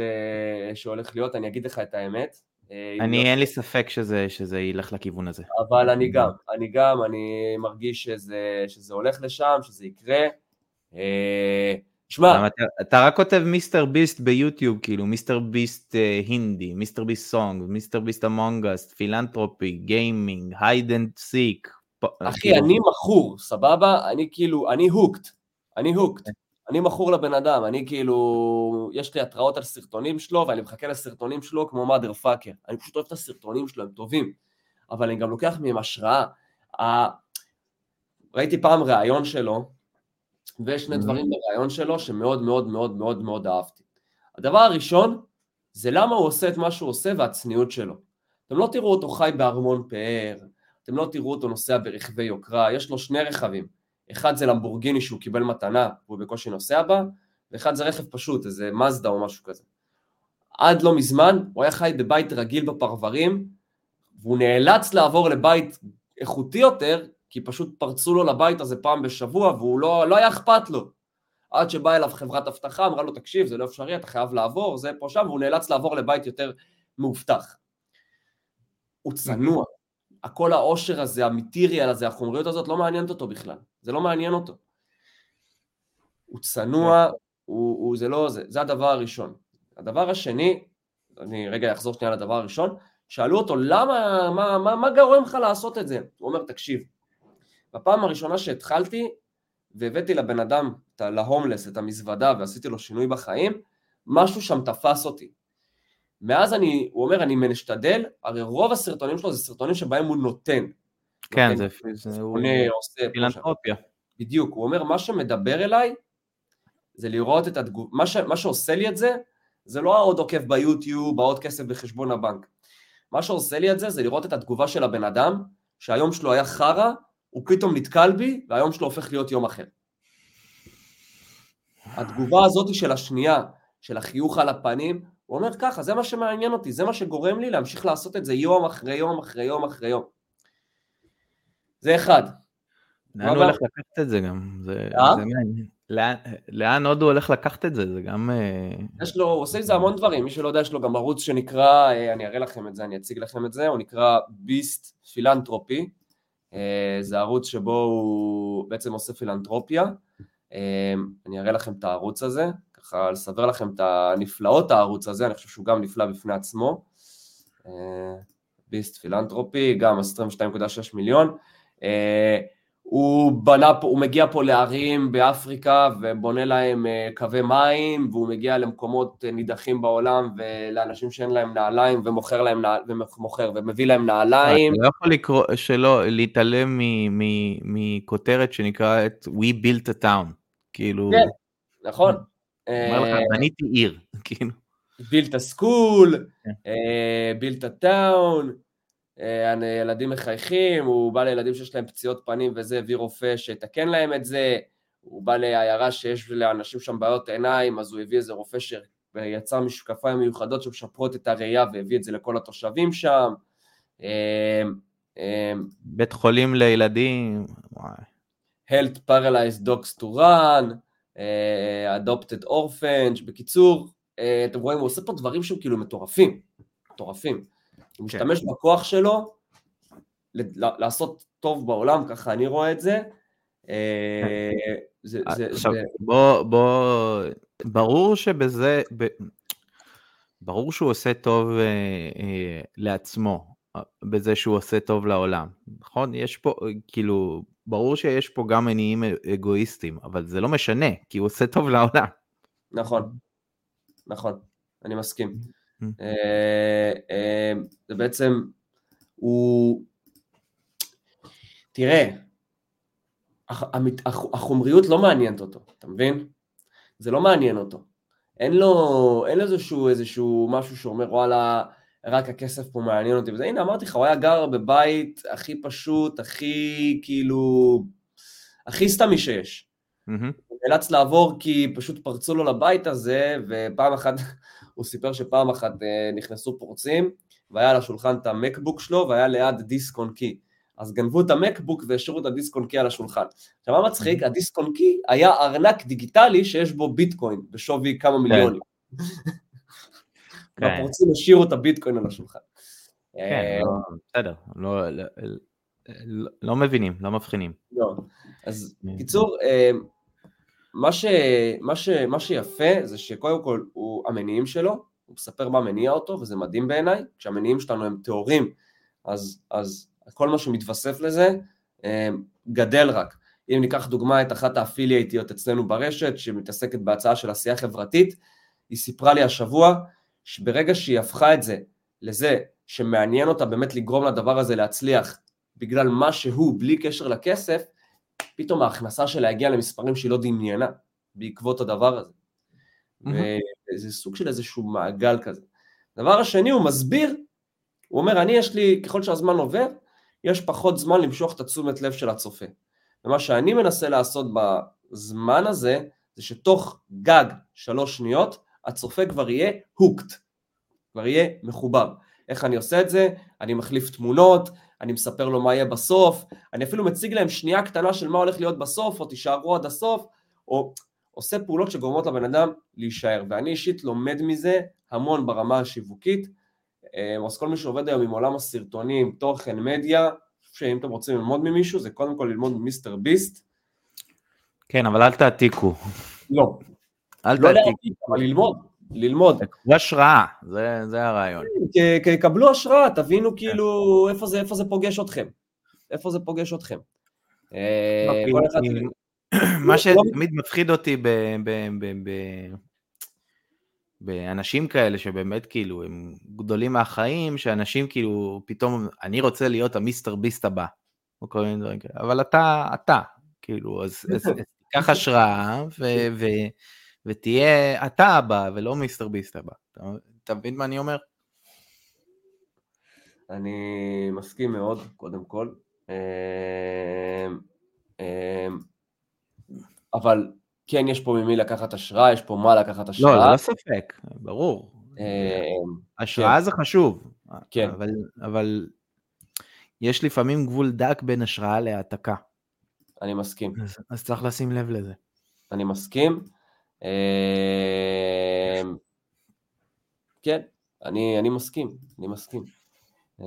שהולך להיות, אני אגיד לך את האמת. אה, אני, לא... אין לי ספק שזה, שזה ילך לכיוון הזה. אבל אני גם, אני גם, אני מרגיש שזה, שזה הולך לשם, שזה יקרה. אה, שמע, אתה, אתה רק כותב MrBeast ב YouTube, כאילו MrBeast Hindi, MrBeast song, MrBeast Among Us, philanthropy, gaming, hide and seek. אחי, כאילו... אני מכור, סבבה? אני כאילו, אני הוקט, אני הוקט. כן. אני מכור לבן אדם, אני כאילו, יש לי התראות על סרטונים שלו, ואני מחכה לסרטונים שלו כמו מאדר פאקר. אני פשוט אוהב את הסרטונים שלו, הם טובים. אבל אני גם לוקח מהם השראה. ראיתי פעם ראיון שלו, ויש שני mm-hmm. דברים בריאיון שלו שמאוד מאוד מאוד מאוד מאוד אהבתי. הדבר הראשון זה למה הוא עושה את מה שהוא עושה והצניעות שלו. אתם לא תראו אותו חי בארמון פאר, אתם לא תראו אותו נוסע ברכבי יוקרה, יש לו שני רכבים. אחד זה למבורגיני שהוא קיבל מתנה והוא בקושי נוסע בה, ואחד זה רכב פשוט, איזה מזדה או משהו כזה. עד לא מזמן הוא היה חי בבית רגיל בפרברים, והוא נאלץ לעבור לבית איכותי יותר, כי פשוט פרצו לו לבית הזה פעם בשבוע והוא לא, לא היה אכפת לו. עד שבאה אליו חברת אבטחה, אמרה לו תקשיב זה לא אפשרי, אתה חייב לעבור, זה פה שם, והוא נאלץ לעבור לבית יותר מאובטח. הוא צנוע, הכל העושר הזה, המיטיריאל הזה, החומריות הזאת לא מעניינת אותו בכלל, זה לא מעניין אותו. הוא צנוע, הוא, הוא, זה לא זה, זה הדבר הראשון. הדבר השני, אני רגע אחזור שנייה לדבר הראשון, שאלו אותו למה, מה, מה, מה גורם לך לעשות את זה? הוא אומר תקשיב, בפעם הראשונה שהתחלתי והבאתי לבן אדם, להומלס, את המזוודה ועשיתי לו שינוי בחיים, משהו שם תפס אותי. מאז אני, הוא אומר, אני משתדל, הרי רוב הסרטונים שלו זה סרטונים שבהם הוא נותן. כן, נותן, זה, זה הוא פילנטרופיה. בדיוק, הוא אומר, מה שמדבר אליי, זה לראות את התגובה, מה, ש, מה שעושה לי את זה, זה לא העוד עוקב ביוטיוב, העוד כסף בחשבון הבנק. מה שעושה לי את זה, זה לראות את התגובה של הבן אדם, שהיום שלו היה חרא, הוא פתאום נתקל בי, והיום שלו הופך להיות יום אחר. התגובה הזאת של השנייה, של החיוך על הפנים, הוא אומר ככה, זה מה שמעניין אותי, זה מה שגורם לי להמשיך לעשות את זה יום אחרי יום אחרי יום אחרי יום. זה אחד. לאן הוא הולך לקחת את זה גם? זה, אה? זה מעניין. לאן, לאן עוד הוא הולך לקחת את זה? זה גם... אה, יש לו, הוא עושה עם זה המון דברים, מי שלא יודע, יש לו גם ערוץ שנקרא, אה, אני אראה לכם את זה, אני אציג לכם את זה, הוא נקרא ביסט פילנטרופי, זה ערוץ שבו הוא בעצם עושה פילנטרופיה. אה, אני אראה לכם את הערוץ הזה, ככה לסבר לכם את הנפלאות הערוץ הזה, אני חושב שהוא גם נפלא בפני עצמו. ביסט פילנטרופי, גם 22.6 מיליון. הוא בנה פה, הוא מגיע פה לערים באפריקה ובונה להם אה, קווי מים והוא מגיע למקומות אה, נידחים בעולם ולאנשים שאין להם נעליים ומוכר להם נעל, ומוכר ומביא להם נעליים. אתה לא יכול לקרוא, שלא, להתעלם מכותרת שנקראת We built a town, כאילו... כן, נכון. אומר לך, אה, בניתי עיר, [LAUGHS] כאילו. built a school, כן. built a town. ילדים מחייכים, הוא בא לילדים שיש להם פציעות פנים וזה, הביא רופא שיתקן להם את זה, הוא בא לעיירה שיש לאנשים שם בעיות עיניים, אז הוא הביא איזה רופא שיצר משקפיים מיוחדות שמשפרות את הראייה והביא את זה לכל התושבים שם. אמ, אמ, בית חולים לילדים, Health Paralyzed Dogs to Run, אה, Adopted Orphanage, בקיצור, אה, אתם רואים, הוא עושה פה דברים שהם כאילו מטורפים, מטורפים. הוא כן. משתמש בכוח שלו לעשות טוב בעולם, ככה אני רואה את זה, אה, זה, זה, עכשיו, זה, בוא, בוא, ברור שבזה, ב, ברור שהוא עושה טוב אה, אה, לעצמו, אה, בזה שהוא עושה טוב לעולם, נכון? יש פה, אה, כאילו, ברור שיש פה גם מניעים אגואיסטיים, אבל זה לא משנה, כי הוא עושה טוב לעולם. נכון, נכון, אני מסכים. Mm. אה, אה, זה בעצם, הוא, תראה, החומריות לא מעניינת אותו, אתה מבין? זה לא מעניין אותו. אין לו, אין איזשהו, איזשהו משהו שאומר וואלה, רק הכסף פה מעניין אותי. וזה, הנה אמרתי לך, הוא היה גר בבית הכי פשוט, הכי כאילו, הכי סתמי שיש. מהמם. הוא נאלץ לעבור כי פשוט פרצו לו לבית הזה, ופעם אחת, הוא סיפר שפעם אחת אה, נכנסו פורצים, והיה על השולחן את המקבוק שלו, והיה ליד דיסק און קי. אז גנבו את המקבוק והשאירו את הדיסק און קי על השולחן. עכשיו מה מצחיק? הדיסק און קי היה ארנק דיגיטלי שיש בו ביטקוין בשווי כמה מיליונים. [LAUGHS] [LAUGHS] כן. והפורצים השאירו את הביטקוין על השולחן. כן, אה, לא, בסדר, לא, לא, לא, מבינים, לא מבחינים. לא. אז כן. קיצור, אה, מה, ש, מה, ש, מה שיפה זה שקודם כל הוא המניעים שלו, הוא מספר מה מניע אותו וזה מדהים בעיניי, כשהמניעים שלנו הם טהורים, אז, אז כל מה שמתווסף לזה אה, גדל רק. אם ניקח דוגמה את אחת האפילייטיות אצלנו ברשת שמתעסקת בהצעה של עשייה חברתית, היא סיפרה לי השבוע שברגע שהיא הפכה את זה לזה שמעניין אותה באמת לגרום לדבר הזה להצליח בגלל משהו בלי קשר לכסף, פתאום ההכנסה שלה הגיעה למספרים שהיא לא דמיינה בעקבות הדבר הזה. וזה סוג של איזשהו מעגל כזה. דבר השני, הוא מסביר, הוא אומר, אני יש לי, ככל שהזמן עובר, יש פחות זמן למשוך את התשומת לב של הצופה. ומה שאני מנסה לעשות בזמן הזה, זה שתוך גג שלוש שניות, הצופה כבר יהיה הוקט, כבר יהיה מחובר. איך אני עושה את זה? אני מחליף תמונות, אני מספר לו מה יהיה בסוף, אני אפילו מציג להם שנייה קטנה של מה הולך להיות בסוף, או תישארו עד הסוף, או עושה פעולות שגורמות לבן אדם להישאר. ואני אישית לומד מזה המון ברמה השיווקית. אה, אז כל מי שעובד היום עם עולם הסרטונים, תוכן, מדיה, שאם אתם רוצים ללמוד ממישהו, זה קודם כל ללמוד ממיסטר ביסט. כן, אבל אל תעתיקו. לא, אל לא תעתיקו. להעתיק, אבל ללמוד, ללמוד. תקבלו השראה, זה, זה הרעיון. ק- קבלו השראה, תבינו כאילו איפה זה, איפה זה פוגש אתכם. איפה זה פוגש אתכם. אה, [CLEARS THROAT] לא, מה שתמיד מפחיד אותי באנשים כאלה שבאמת כאילו הם גדולים מהחיים, שאנשים כאילו פתאום, אני רוצה להיות המיסטר ביסט הבא, או כל מיני דברים כאלה, אבל אתה, אתה, כאילו, אז תיקח השראה ו- ותהיה אתה הבא ולא מיסטר ביסט הבא. אתה- אתה מבין מה אני אומר? אני מסכים מאוד, קודם כל. אה, אה, אבל כן יש פה ממי לקחת השראה, יש פה מה לקחת לא, השראה. ללא ספק, ברור. אה, השראה זה חשוב, כן. אבל, אבל יש לפעמים גבול דק בין השראה להעתקה, אני מסכים, אז, אז צריך לשים לב לזה. אני מסכים. אה, כן, אני, אני מסכים, אני מסכים. אה,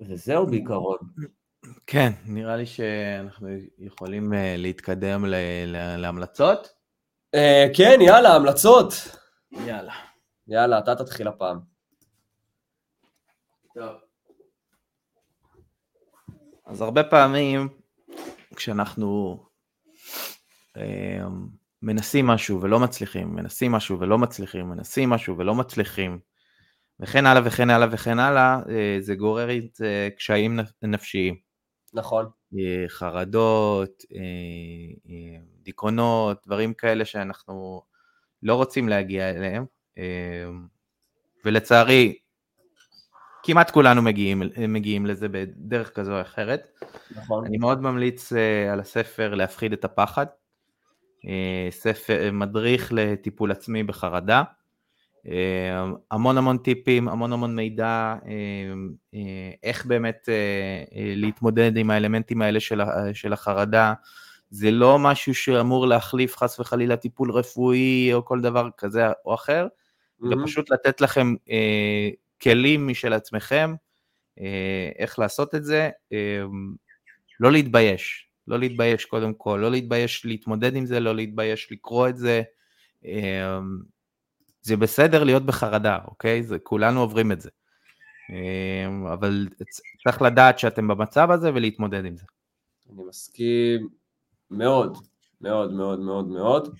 וזהו בעיקרון. כן, נראה לי שאנחנו יכולים אה, להתקדם ל- ל- להמלצות. אה, כן, יאללה, המלצות. יאללה. יאללה, אתה תתחיל הפעם. אז הרבה פעמים כשאנחנו אה, מנסים משהו ולא מצליחים, מנסים משהו ולא מצליחים, מנסים משהו ולא מצליחים, וכן הלאה וכן הלאה וכן הלאה, אה, זה גורר את אה, קשיים נפ- נפשיים. נכון. אה, חרדות, דיכאונות, דברים כאלה שאנחנו לא רוצים להגיע אליהם, ולצערי כמעט כולנו מגיעים, מגיעים לזה בדרך כזו או אחרת. נכון. אני מאוד ממליץ על הספר להפחיד את הפחד, ספר, מדריך לטיפול עצמי בחרדה, אה, המון המון טיפים, המון המון מידע, אה, אה, איך באמת אה, אה, להתמודד עם האלמנטים האלה של, החרדה, זה לא משהו שאמור להחליף חס וחלילה טיפול רפואי או כל דבר כזה או אחר, אלא מהמם. פשוט לתת לכם אה, כלים משל עצמכם, אה, איך לעשות את זה, אה, לא להתבייש, לא להתבייש קודם כל, לא להתבייש להתמודד עם זה, לא להתבייש לקרוא את זה. אמ, זה בסדר להיות בחרדה, אוקיי? זה, כולנו עוברים את זה. אמ, אבל צריך לדעת שאתם במצב הזה ולהתמודד עם זה. אני מסכים מאוד, מאוד, מאוד, מאוד, מאוד.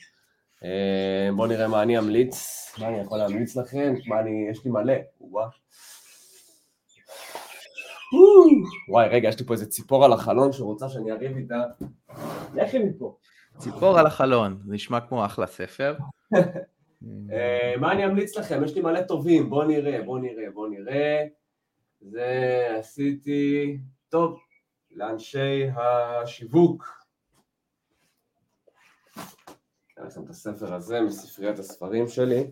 אה, בואו נראה מה אני אמליץ, מה אני יכול להמליץ לכם, מה אני, יש לי מלא, וואו. וואי, רגע, יש לי פה איזה ציפור על החלון שרוצה שאני אריב איתה. לכי מפה. ציפור על החלון, זה נשמע כמו אחלה ספר. אה, מה אני אמליץ לכם? יש לי מלא טובים, בואו נראה, בואו נראה, בואו נראה. זה עשיתי, טוב, לאנשי השיווק. אתן לכם את הספר הזה מספריית הספרים שלי.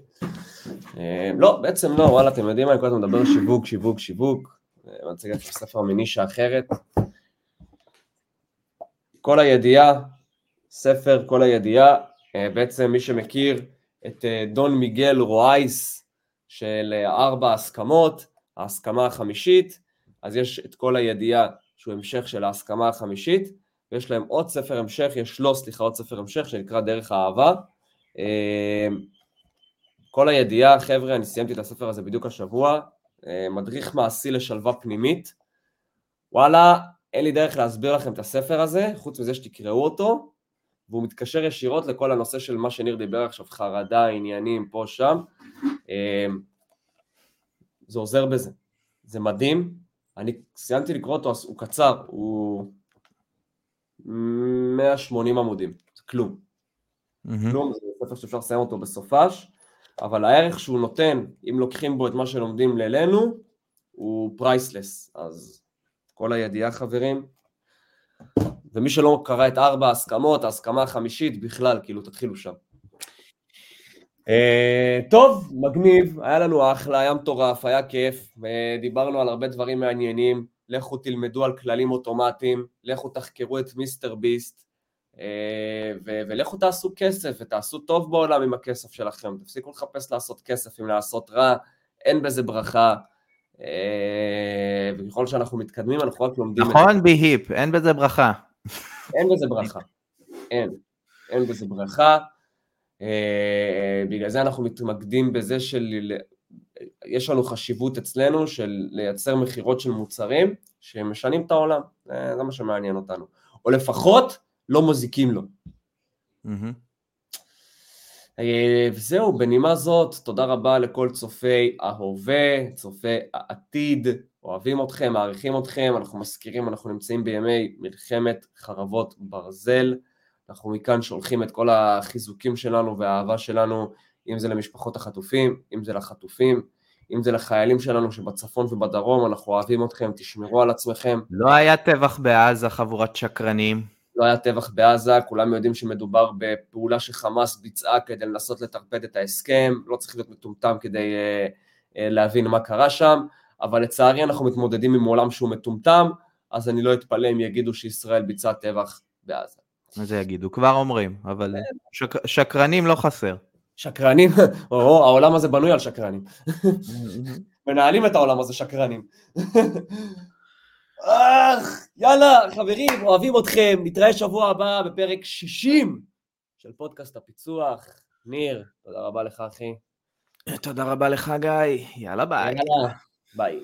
אה, לא, בעצם לא, וואלה, אתם יודעים מה, אני כל הזמן מדבר שיווק, שיווק, שיווק. אה, רוצה להגיד ספר מנישה אחרת. כל הידיעה, ספר כל הידיעה, אה, בעצם מי שמכיר את דון מיגל רואייס של ארבע הסכמות, ההסכמה החמישית, אז יש את כל הידיעה שהוא המשך של ההסכמה החמישית, ויש להם עוד ספר המשך, יש לו, סליחה, עוד ספר המשך שנקרא דרך האהבה. כל הידיעה, חבר'ה, אני סיימתי את הספר הזה בדיוק השבוע, מדריך מעשי לשלווה פנימית. וואלה, אין לי דרך להסביר לכם את הספר הזה, חוץ מזה שתקראו אותו, והוא מתקשר ישירות לכל הנושא של מה שניר דיבר עכשיו, חרדה, עניינים, פה, שם. אמ, זה עוזר בזה. זה מדהים. אני סיימתי לקרוא אותו, הוא קצר, הוא 180 עמודים, זה כלום. Mm-hmm. כלום, זה ספר שאפשר לסיים אותו בסופש, אבל הערך שהוא נותן, אם לוקחים בו את מה שלומדים לילנו, הוא פרייסלס. אז כל הידיעה חברים. ומי שלא קרא את ארבע ההסכמות, ההסכמה החמישית בכלל, כאילו תתחילו שם. Uh, טוב, מגניב, היה לנו אחלה, היה מטורף, היה כיף, uh, דיברנו על הרבה דברים מעניינים, לכו תלמדו על כללים אוטומטיים, לכו תחקרו את מיסטר ביסט, אה, ו- ולכו תעשו כסף ותעשו טוב בעולם עם הכסף שלכם, תפסיקו לחפש לעשות כסף עם לעשות רע, אין בזה ברכה, אה, וככל שאנחנו מתקדמים אנחנו רק לומדים נכון, את זה. נכון בהיפ, אין בזה ברכה. אין בזה ברכה, אין, אין בזה ברכה. אה, בגלל זה אנחנו מתמקדים בזה של יש לנו חשיבות אצלנו של לייצר מכירות של מוצרים שמשנים את העולם, זה מה שמעניין אותנו. או לפחות לא מזיקים לו. אה, וזהו, בנימה זאת, תודה רבה לכל צופי ההווה, צופי העתיד, אוהבים אתכם, מעריכים אתכם, אנחנו מזכירים, אנחנו נמצאים בימי מלחמת חרבות ברזל, אנחנו מכאן שולחים את כל החיזוקים שלנו והאהבה שלנו אם זה למשפחות החטופים, אם זה לחטופים, אם זה לחיילים שלנו שבצפון ובדרום, אנחנו אוהבים אתכם, תשמרו על עצמכם. לא היה טבח בעזה, חבורת שקרנים. לא היה טבח בעזה, כולם יודעים שמדובר בפעולה שחמאס ביצעה כדי לנסות לטרפד את ההסכם, לא צריך להיות מטומטם כדי uh, uh, להבין מה קרה שם, אבל לצערי אנחנו מתמודדים עם עולם שהוא מטומטם, אז אני לא אתפלא אם יגידו שישראל ביצעה טבח בעזה. מה זה יגידו? כבר אומרים, אבל כן. שק... שקרנים לא חסר. שקרנים, [LAUGHS] או, העולם הזה בנוי על שקרנים. [LAUGHS] מנהלים את העולם הזה שקרנים. [LAUGHS] אך, יאללה, חברים, אוהבים אתכם, נתראה שבוע הבא בפרק 60 של פודקאסט הפיצוח. ניר, תודה רבה לך, אחי. תודה רבה לך, גיא. יאללה, ביי. יאללה, ביי.